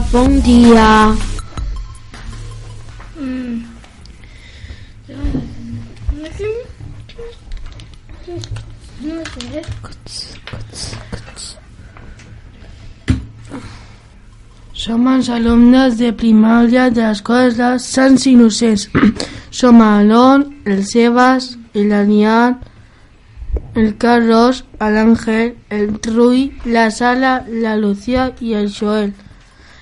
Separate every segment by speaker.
Speaker 1: bon dia.
Speaker 2: No sé.
Speaker 3: Som els alumnes de primària de l'escola Sants Innocents. Som l'Alon, el Sebas, l'Anian, el Carlos, l'Àngel, el Rui, la Sala, la Lucía i el Joel.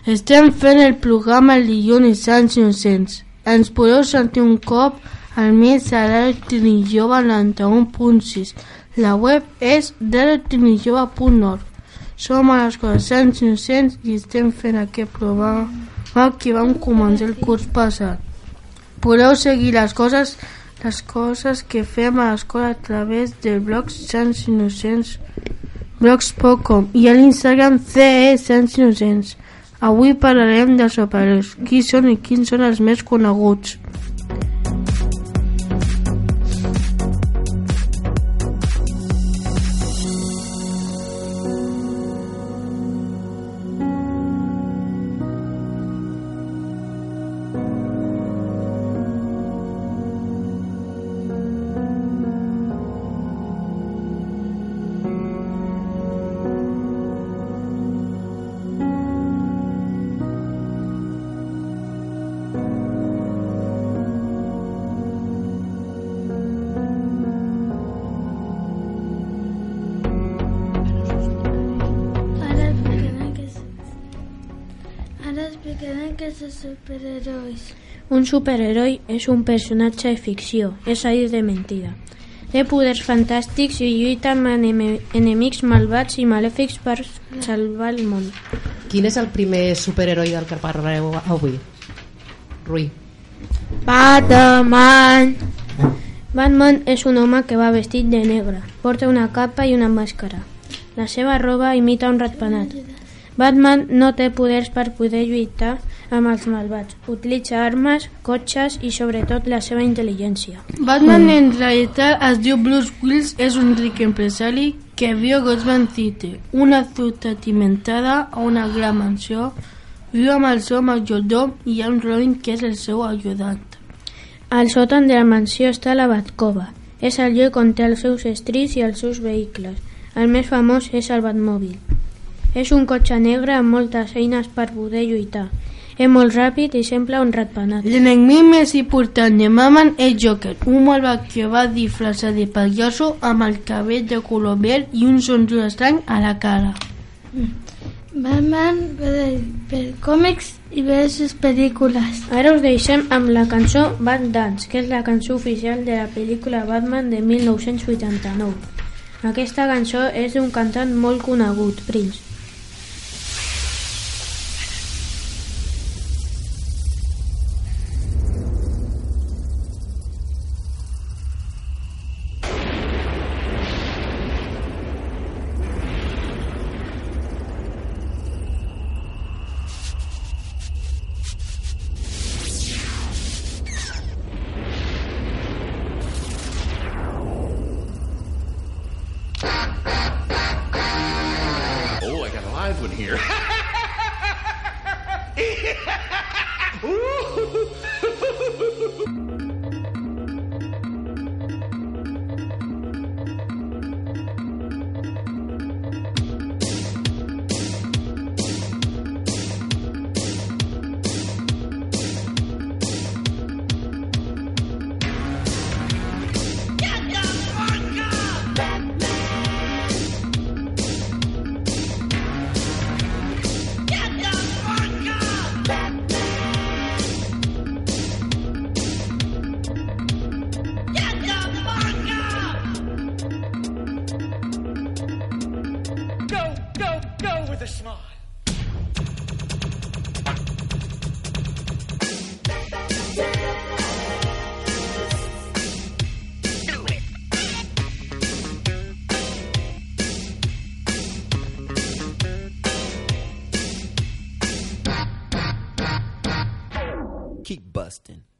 Speaker 3: Estem fent el programa el dilluns Sants Innocents. Ens podeu sentir un cop al mes a Radio Trinijova 91.6. La web és radiotrinijova.org. Som a l'escola Sants Innocents i estem fent aquest programa que vam començar el curs passat. Podeu seguir les coses les coses que fem a l'escola a través del blog Sants Innocents blogs.com i a l'Instagram CE Sants Innocents. Avui parlarem dels operadors, qui són i quins són els més coneguts.
Speaker 2: Superherois.
Speaker 1: Un superheroi és un personatge de ficció, és a dir, de mentida. Té poders fantàstics i lluita amb enemi- enemics malvats i malèfics per salvar el món.
Speaker 4: Quin és el primer superheroi del que parlareu avui? Rui.
Speaker 1: Batman! Batman és un home que va vestit de negre. Porta una capa i una màscara. La seva roba imita un ratpenat. Batman no té poders per poder lluitar amb els malvats. Utilitza armes, cotxes i sobretot la seva intel·ligència.
Speaker 3: Batman en realitat es diu Bruce Willis, és un ric empresari que viu a Gotham City, una ciutat inventada a una gran mansió. Viu amb el seu majordom i hi ha un Robin que és el seu ajudant.
Speaker 1: Al sòtan de la mansió està la Batcova. És el lloc on té els seus estris i els seus vehicles. El més famós és el Batmòbil. És un cotxe negre amb moltes eines per poder lluitar. És molt ràpid i sembla un ratpenat.
Speaker 3: L'enemic més important de Batman és Joker, un malvat que va disfressar de pallasso amb el cabell de color verd i un somriure estrany a la cara.
Speaker 2: Batman ve de, per còmics i ve de sus pel·lícules.
Speaker 1: Ara us deixem amb la cançó Bat Dance, que és la cançó oficial de la pel·lícula Batman de 1989. Aquesta cançó és d'un cantant molt conegut, Prince.
Speaker 5: Justin.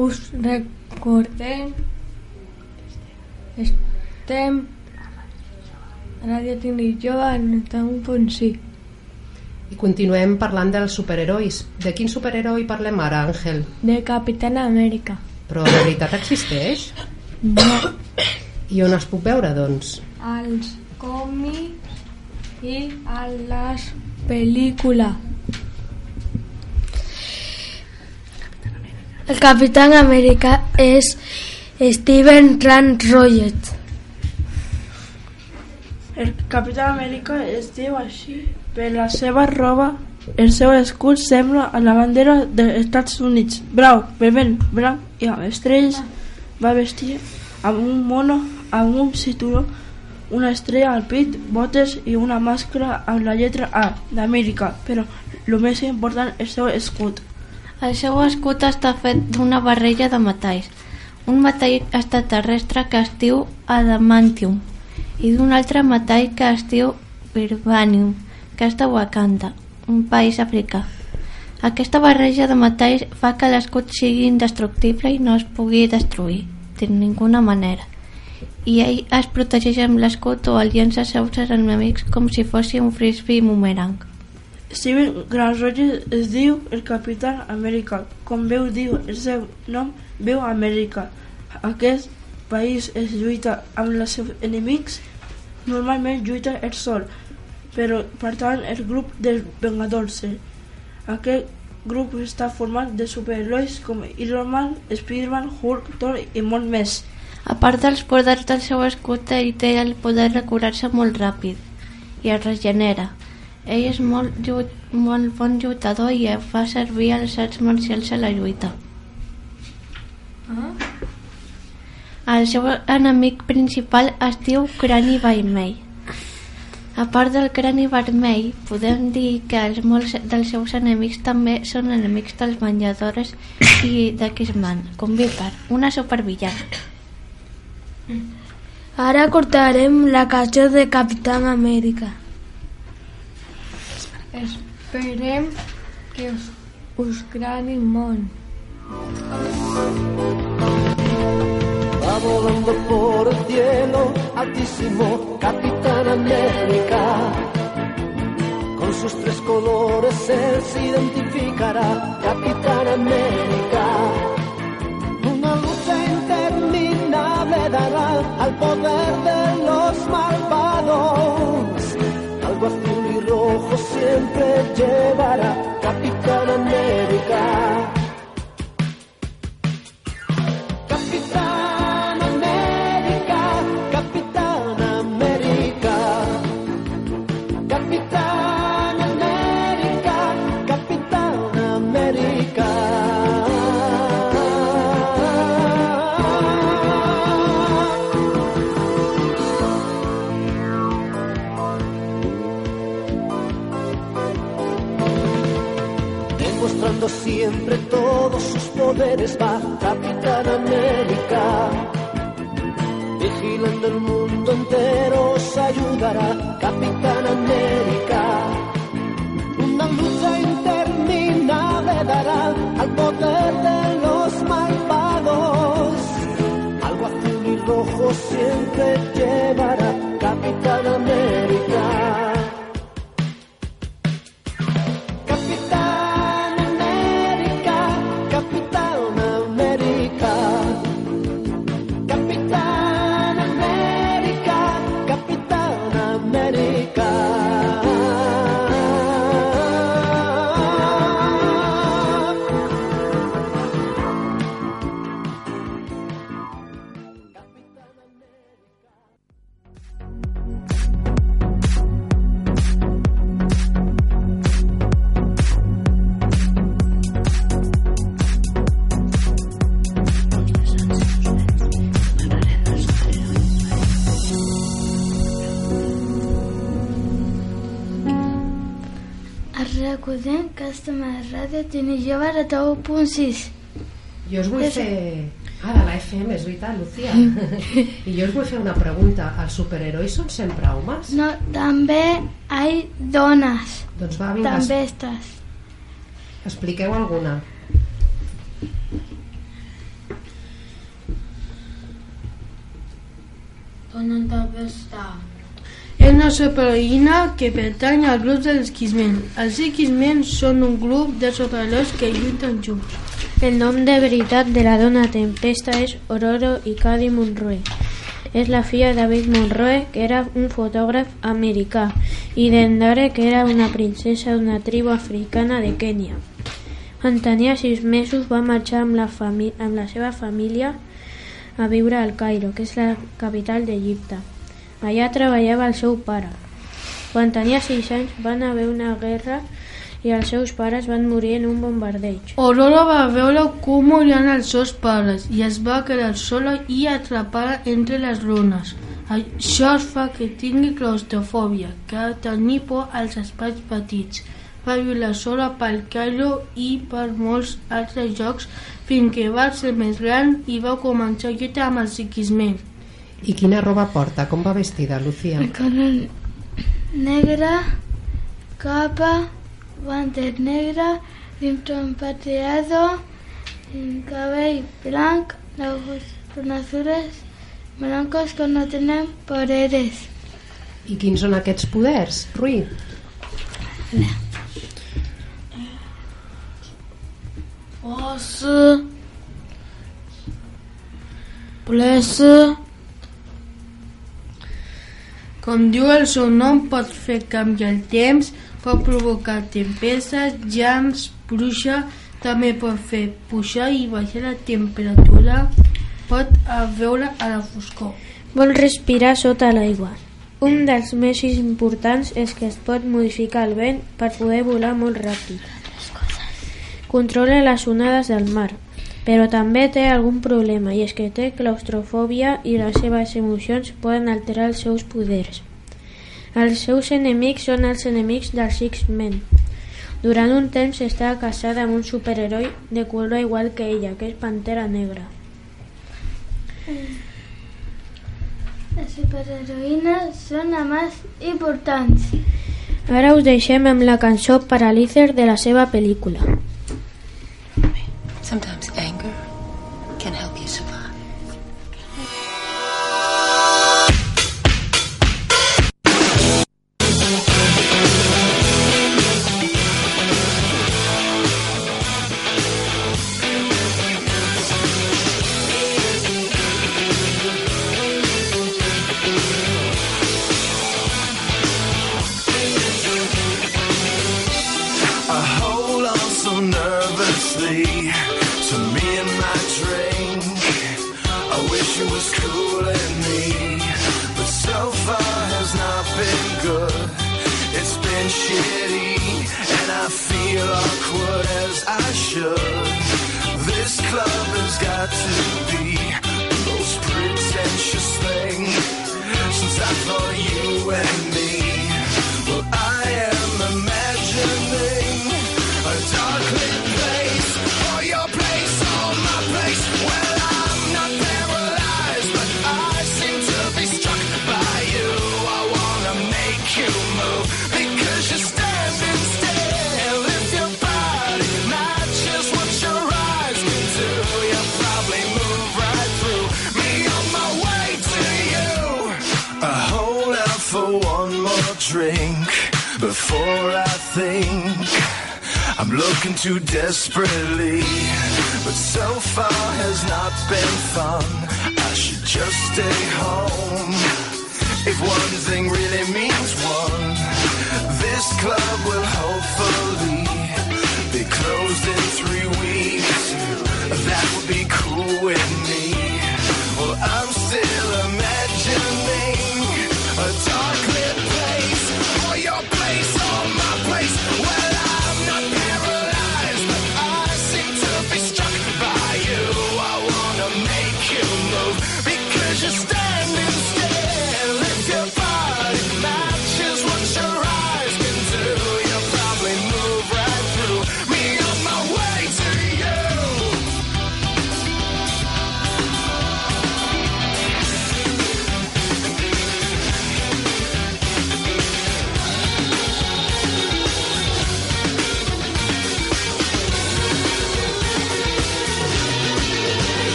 Speaker 3: Us recordem estem a Ràdio Tindit Jove en 91.5
Speaker 4: I continuem parlant dels superherois. De quin superheroi parlem ara, Àngel?
Speaker 3: de Capitán Amèrica.
Speaker 4: Però de veritat existeix?
Speaker 3: No.
Speaker 4: I on es puc veure, doncs?
Speaker 3: Als còmics i a les pel·lícules.
Speaker 2: El Capitán América es Steven Rand Roget.
Speaker 6: El Capità Amèrica es diu així per la seva roba. El seu escut sembla a la bandera dels Estats Units. Brau, vermell, blanc i amb estrelles. Va vestir amb un mono, amb un cinturó, una estrella al pit, botes i una màscara amb la lletra A d'Amèrica. Però el més important és el seu escut.
Speaker 7: El seu escut està fet d'una barreja de metalls, un metall extraterrestre que es diu adamantium i d'un altre metall que es diu vibranium, que és de Wakanda, un país africà. Aquesta barreja de metalls fa que l'escut sigui indestructible i no es pugui destruir de ninguna manera. I ell es protegeix amb l'escut o als seus enemics com si fos un frisbee boomerang.
Speaker 6: Steven Grant Rogers es diu el Capità Amèrica. Com veu diu el seu nom, veu Amèrica. Aquest país es lluita amb els seus enemics. Normalment lluita el sol, però per tant el grup dels Vengadors. Aquest grup està format de superherois com Iron Man, Spider-Man, Hulk, Thor i molt més.
Speaker 7: A part dels poders del seu escut, ell té el poder de curar-se molt ràpid i es regenera. Ell és molt, llut, molt bon lluitador i fa servir els arts marcials a la lluita. El seu enemic principal es diu Crani Vermell. A part del crani vermell, podem dir que els molts dels seus enemics també són enemics dels Venjadores i de X-Man, com Viper, una supervillana.
Speaker 2: Ara cortarem la cançó de Capitán Amèrica.
Speaker 3: Esperem que us, us gradi molt.
Speaker 8: Va volando por el cielo altísimo Capitán América. Con sus tres colores él se identificará, Capitán América. Una lucha interminable dará al poder de los malvados. Siempre llevará, Capitán América.
Speaker 2: Customer Radio Tini Jove de 1.6.
Speaker 4: Jo us vull fer... Ah, de la FM, és veritat, Lucía. I jo us vull fer una pregunta. Els superherois són sempre homes?
Speaker 2: No, també hay dones.
Speaker 4: Doncs va, vinga,
Speaker 2: També
Speaker 4: es-
Speaker 2: estàs.
Speaker 4: expliqueu alguna.
Speaker 3: És una superheroïna que pertany al grup dels X-Men. Els X-Men són un grup de superherois que lluiten junts.
Speaker 1: El nom de veritat de la dona tempesta és Ororo Ikadi Monroe. És la filla de David Monroe, que era un fotògraf americà, i d'Endare, que era una princesa d'una tribu africana de Kènia. Quan tenia sis mesos va marxar amb la, amb la seva família a viure al Cairo, que és la capital d'Egipte. Allà treballava el seu pare. Quan tenia sis anys van haver una guerra i els seus pares van morir en un bombardeig.
Speaker 3: Aurora va veure com morien els seus pares i es va quedar sola i atrapada entre les runes. Això es fa que tingui claustrofòbia, que tenir por als espais petits. Va viure sola pel Cairo i per molts altres llocs fins que va ser més gran i va començar a lluitar amb els X-Men.
Speaker 4: I quina roba porta? Com va vestida, Lucía?
Speaker 2: Negre, capa, guantes negre, cinturón pateado, el cabello blanco, ojos azules, blancos que no tienen poderes.
Speaker 4: I quins són aquests poders, Rui?
Speaker 3: Força, Blessa. Com diu el seu nom, pot fer canviar el temps, pot provocar tempestes, llams, bruixa, també pot fer pujar i baixar la temperatura, pot veure a la foscor.
Speaker 1: Vol respirar sota l'aigua. Un dels més importants és que es pot modificar el vent per poder volar molt ràpid. Controla les onades del mar, però també té algun problema i és que té claustrofòbia i les seves emocions poden alterar els seus poders. Els seus enemics són els enemics dels X-Men. Durant un temps està casada amb un superheroi de color igual que ella, que és Pantera Negra.
Speaker 2: Les superheroïnes són les més importants.
Speaker 1: Ara us deixem amb la cançó Paralízer de la seva pel·lícula.
Speaker 9: Sometimes
Speaker 10: feel awkward as I should. This club has got to before I think I'm looking too desperately, but so far has not been fun. I should just stay home. If one thing really means one, this club will hopefully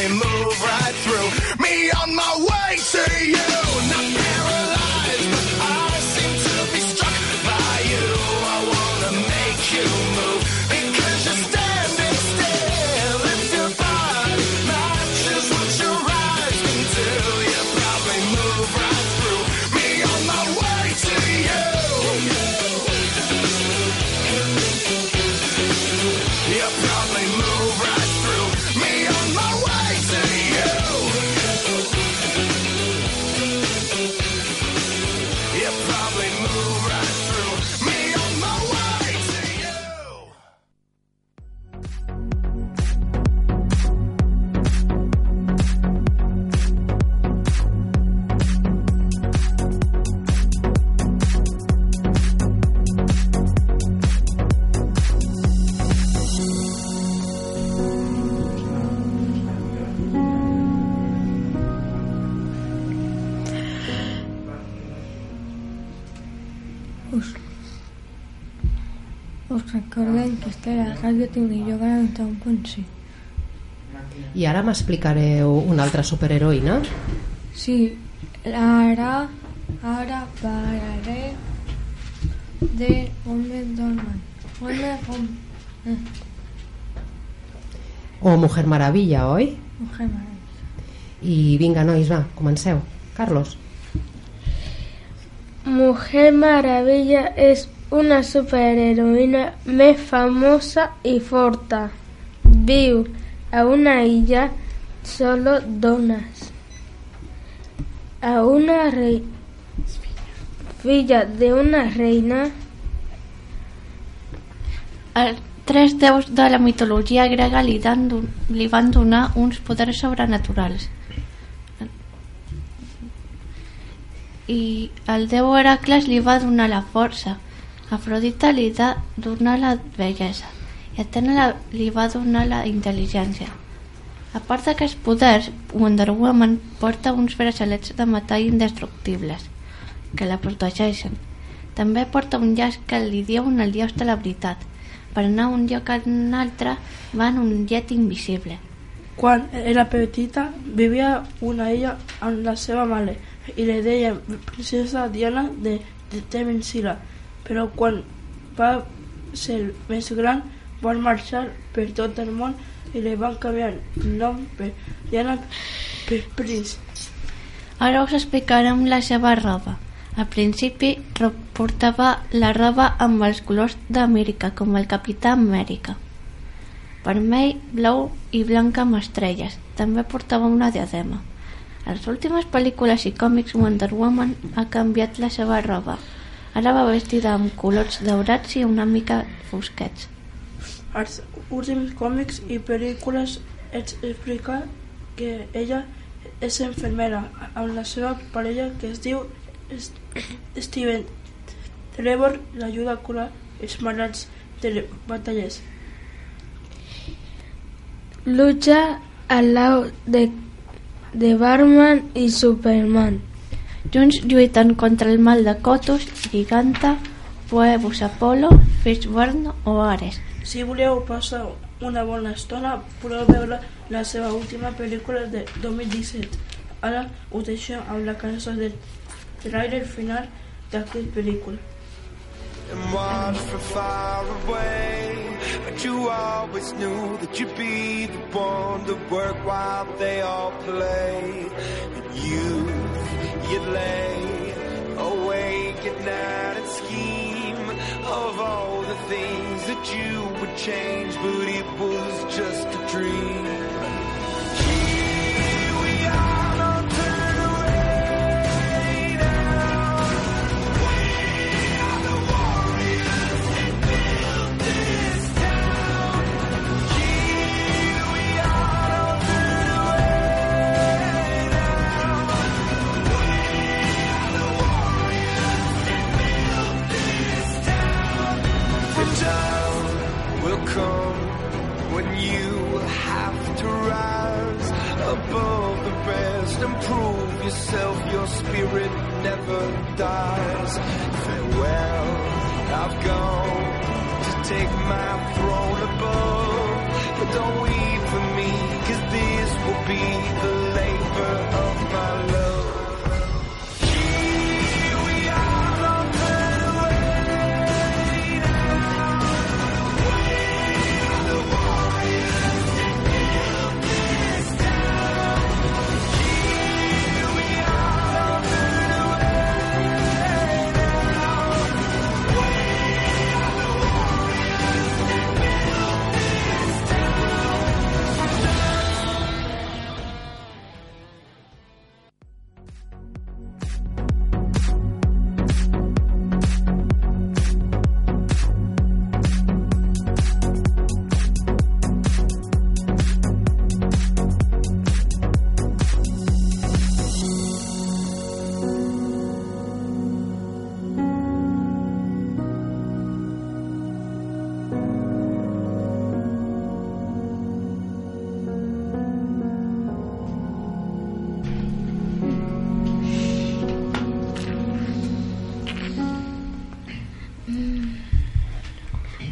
Speaker 11: slowly move.
Speaker 12: Us recordem que està a la ràdio Tinguilló 91.5.
Speaker 4: I ara m'explicareu una altra superheroïna?
Speaker 12: Sí, ara, ara parlaré de Wonder Woman. Wonder Woman. Eh,
Speaker 4: O Mujer Maravilla, oi?
Speaker 12: Mujer Maravilla.
Speaker 4: I vinga, nois, va, comenceu. Carlos.
Speaker 2: Mujer Maravilla és una superheroïna més famosa i forta. Viu a una illa solo dones. A una rei... filla de una reina
Speaker 7: Els tres déus de la mitologia grega li, dan, li van donar uns poders sobrenaturals. I el déu Heracles li va donar la força, Afrodita li va donar la bellesa i Atena li va donar la intel·ligència. A part d'aquests poders, Wonder Woman porta uns braçalets de metall indestructibles que la protegeixen. També porta un llaç que li diuen el llaç de la veritat. Per anar d'un lloc a un altre va en un llet invisible.
Speaker 6: Quan era petita vivia una illa amb la seva mare i li deien princesa Diana de, de Temensira. Però quan va ser més gran van marxar per tot el món i li van canviar el nom per Diana Prince.
Speaker 7: Ara us explicarem la seva roba. Al principi portava la roba amb els colors d'Amèrica, com el Capità Amèrica. Vermell, blau i blanc amb estrelles. També portava una diadema. A les últimes pel·lícules i còmics Wonder Woman ha canviat la seva roba. Ara va vestida amb colors daurats i una mica fosquets.
Speaker 6: Als últims còmics i pel·lícules es explica que ella és infermera amb la seva parella que es diu Steven. Trevor l'ajuda a curar els malalts de les batalles.
Speaker 2: lucha al lado de, de Batman y Superman.
Speaker 7: Junts lluiten contra el mal de Cotus, Giganta, Phoebus Apollo, Fishburne o Ares.
Speaker 6: Si voleu passar una bona estona, podeu veure la seva última pel·lícula de 2017. Ara us deixem amb la cançó del trailer final d'aquesta pel·lícula.
Speaker 11: and watch from far away. But you always knew that you'd be the one to work while they all play. And you, you'd lay awake at night and scheme of all the things that you would change, but it was just a dream.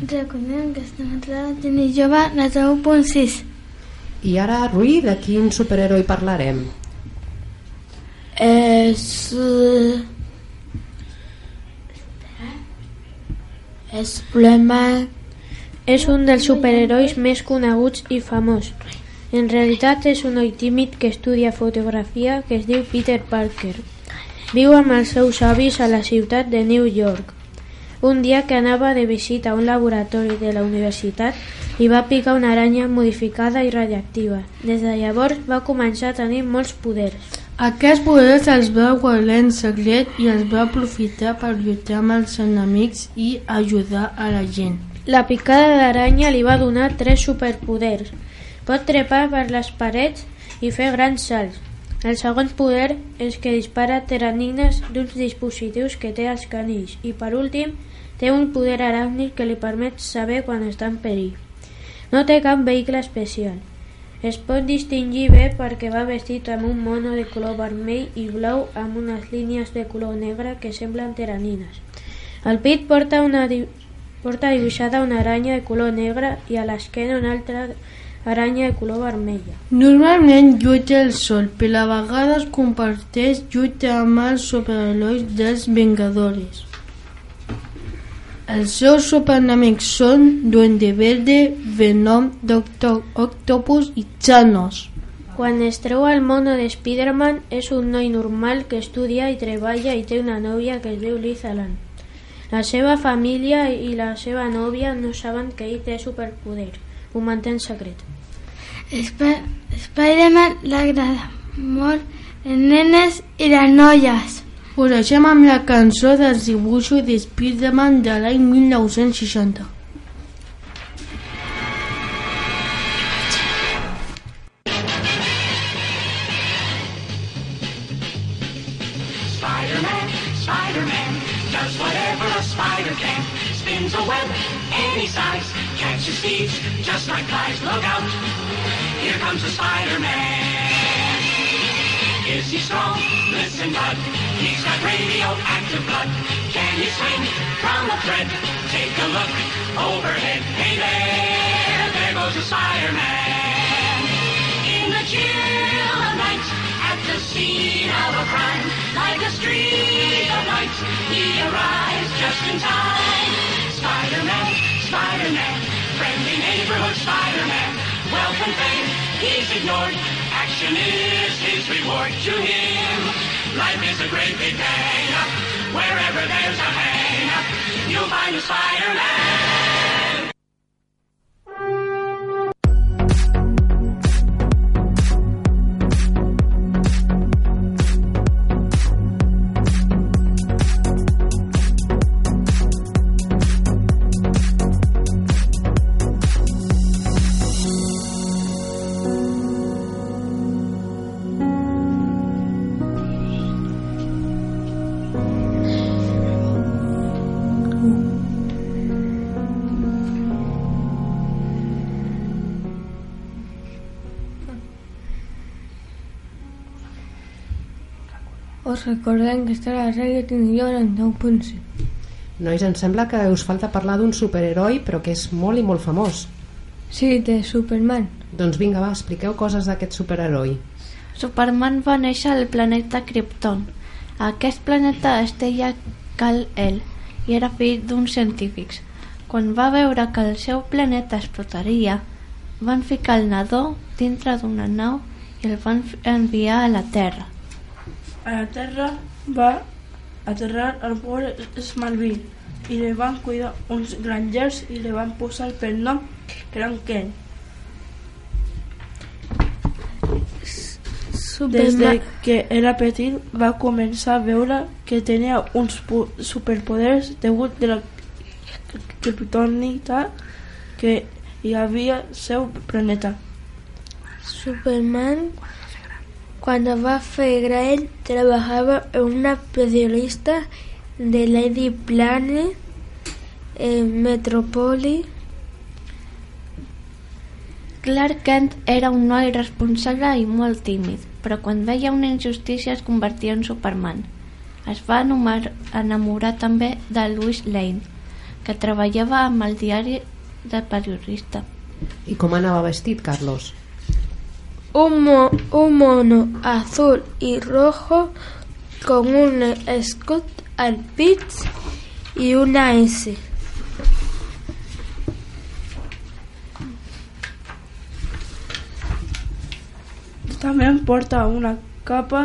Speaker 2: Recordem que estem a la Tini Jove, la 1.6.
Speaker 4: I ara, Rui, de quin superheroi parlarem?
Speaker 3: És... eh, És problema...
Speaker 1: És un dels superherois més coneguts i famós. En realitat és un noi tímid que estudia fotografia que es diu Peter Parker. Viu amb els seus avis a la ciutat de New York. Un dia que anava de visita a un laboratori de la universitat i va picar una aranya modificada i radioactiva. Des de llavors va començar a tenir molts poders.
Speaker 3: Aquests poders els va guardar en secret i els va aprofitar per lluitar amb els enemics i ajudar a la gent.
Speaker 1: La picada d'aranya li va donar tres superpoders. Pot trepar per les parets i fer grans salts. El segon poder és que dispara teranines d'uns dispositius que té als canills i per últim té un poder aràcnid que li permet saber quan està en perill. No té cap vehicle especial. Es pot distingir bé perquè va vestit amb un mono de color vermell i blau amb unes línies de color negre que semblen teranines. Al pit porta, una porta dibuixada una aranya de color negre i a l'esquena una altra aranya de color vermella.
Speaker 3: Normalment lluita el sol, però a vegades comparteix lluita amb els superherois dels Vengadores. Els seus superenemics són Duende Verde, Venom, Doctor Octopus i Thanos.
Speaker 1: Quan es treu el mono de Spider-Man és un noi normal que estudia i treballa i té una nòvia que es diu Liz Allen. La seva família i la seva nòvia no saben que ell té superpoder. Ho manté en secret.
Speaker 2: Sp Spider-Man l'agrada molt les nenes i les noies.
Speaker 3: Deixem amb la cançó dels dibuixos de Spider-Man de l'any 1960.
Speaker 13: Spider-Man, Spider-Man, does whatever a spider can. Spins a web any size, catches thieves just like flies. Look out, here comes the Spider-Man. Is he strong? Listen, bud, he's got radioactive blood. Can he swing from a thread? Take a look overhead. Hey there, there goes the Spider-Man. In the chill of night, at the scene of a crime, like a streak of light, he arrives just in time. Spider-Man, Spider-Man, friendly neighborhood Spider-Man, and fame he's ignored. Action is his reward to him. Life is a great big bang. Wherever there's a hang, you'll find a Spider-Man.
Speaker 3: Recordem que està a la ràdio 10.5.
Speaker 4: Nois, em sembla que us falta parlar d'un superheroi, però que és molt i molt famós.
Speaker 1: Sí, de Superman.
Speaker 4: Doncs vinga, va, expliqueu coses d'aquest superheroi.
Speaker 7: Superman va néixer al planeta Krypton. Aquest planeta es deia Kal-El i era fill d'uns científics. Quan va veure que el seu planeta explotaria, van ficar el nadó dintre d'una nau i el van enviar a la Terra.
Speaker 6: A la Terra va aterrar al poble Smallville i li van cuidar uns grangers i li van posar per nom Gran Ken. Des de que era petit va començar a veure que tenia uns superpoders degut de la criptonita que hi havia seu planeta.
Speaker 2: Superman, cuando va Fegrael, trabajaba en una periodista de Lady Planet en Metrópoli.
Speaker 7: Clark Kent era un noi responsable i molt tímid, però quan veia una injustícia es convertia en Superman. Es va enamorar, enamorar també de Louis Lane, que treballava amb el diari de periodista.
Speaker 4: I com anava vestit, Carlos?
Speaker 2: Un, mo- un mono azul y rojo con un escut al pit y una S.
Speaker 6: També porta una capa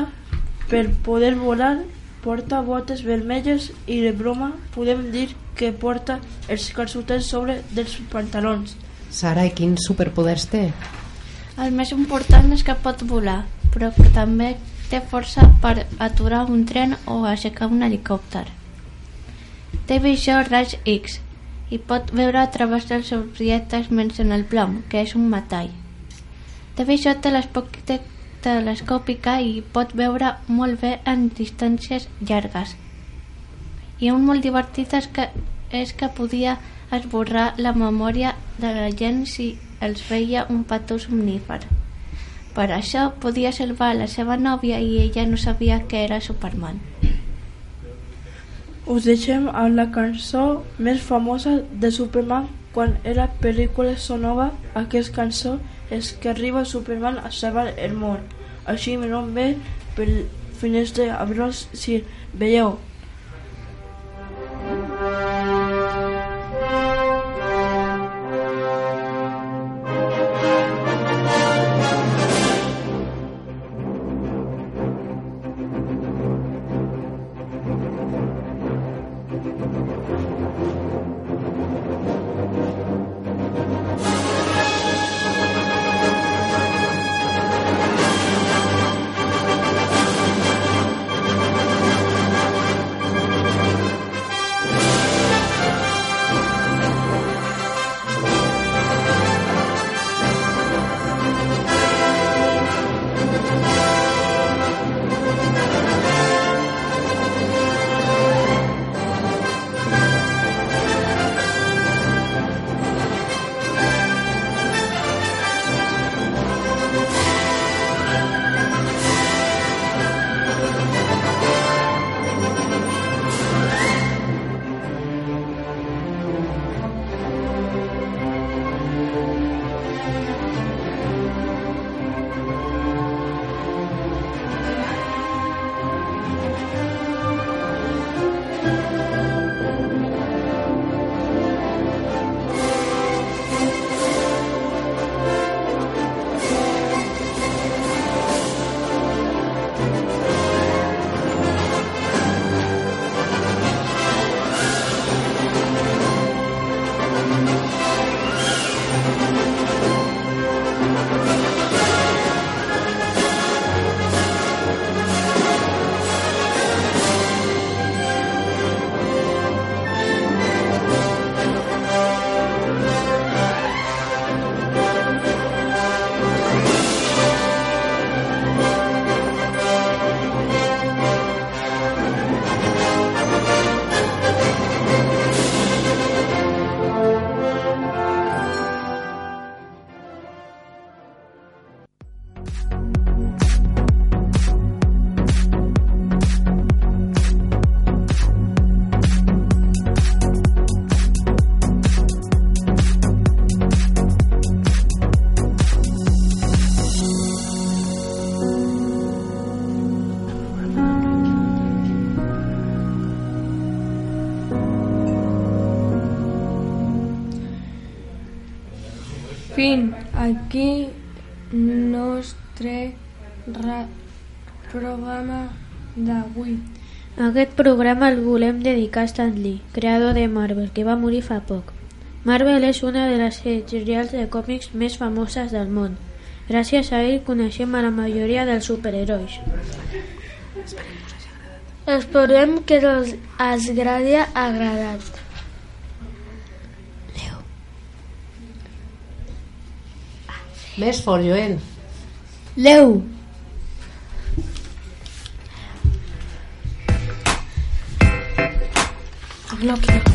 Speaker 6: per poder volar, porta botes vermelles i de broma podem dir que porta els calçotets sobre dels pantalons.
Speaker 4: Sara, i quins superpoders té?
Speaker 7: El més important és que pot volar, però també té força per aturar un tren o aixecar un helicòpter. Té visió raig X i pot veure a través dels objectes menys en el plom, que és un metall. Té visió telescòpica i pot veure molt bé en distàncies llargues. I un molt divertit és que, és que podia esborrar la memòria de la gent si els veia un petó somnífer. Per això podia salvar la seva nòvia i ella no sabia que era Superman.
Speaker 6: Us deixem amb la cançó més famosa de Superman quan era pel·lícula sonova. Aquesta cançó és que arriba Superman a salvar el món. Així mi pel finestre a veure si veieu.
Speaker 1: Aquest programa el volem dedicar a Stan Lee, creador de Marvel, que va morir fa poc. Marvel és una de les editorials de còmics més famoses del món. Gràcies a ell coneixem a la majoria dels superherois.
Speaker 2: Esperem que us hagi agradat.
Speaker 4: Més fort, Joel.
Speaker 3: Leu. lo quiero.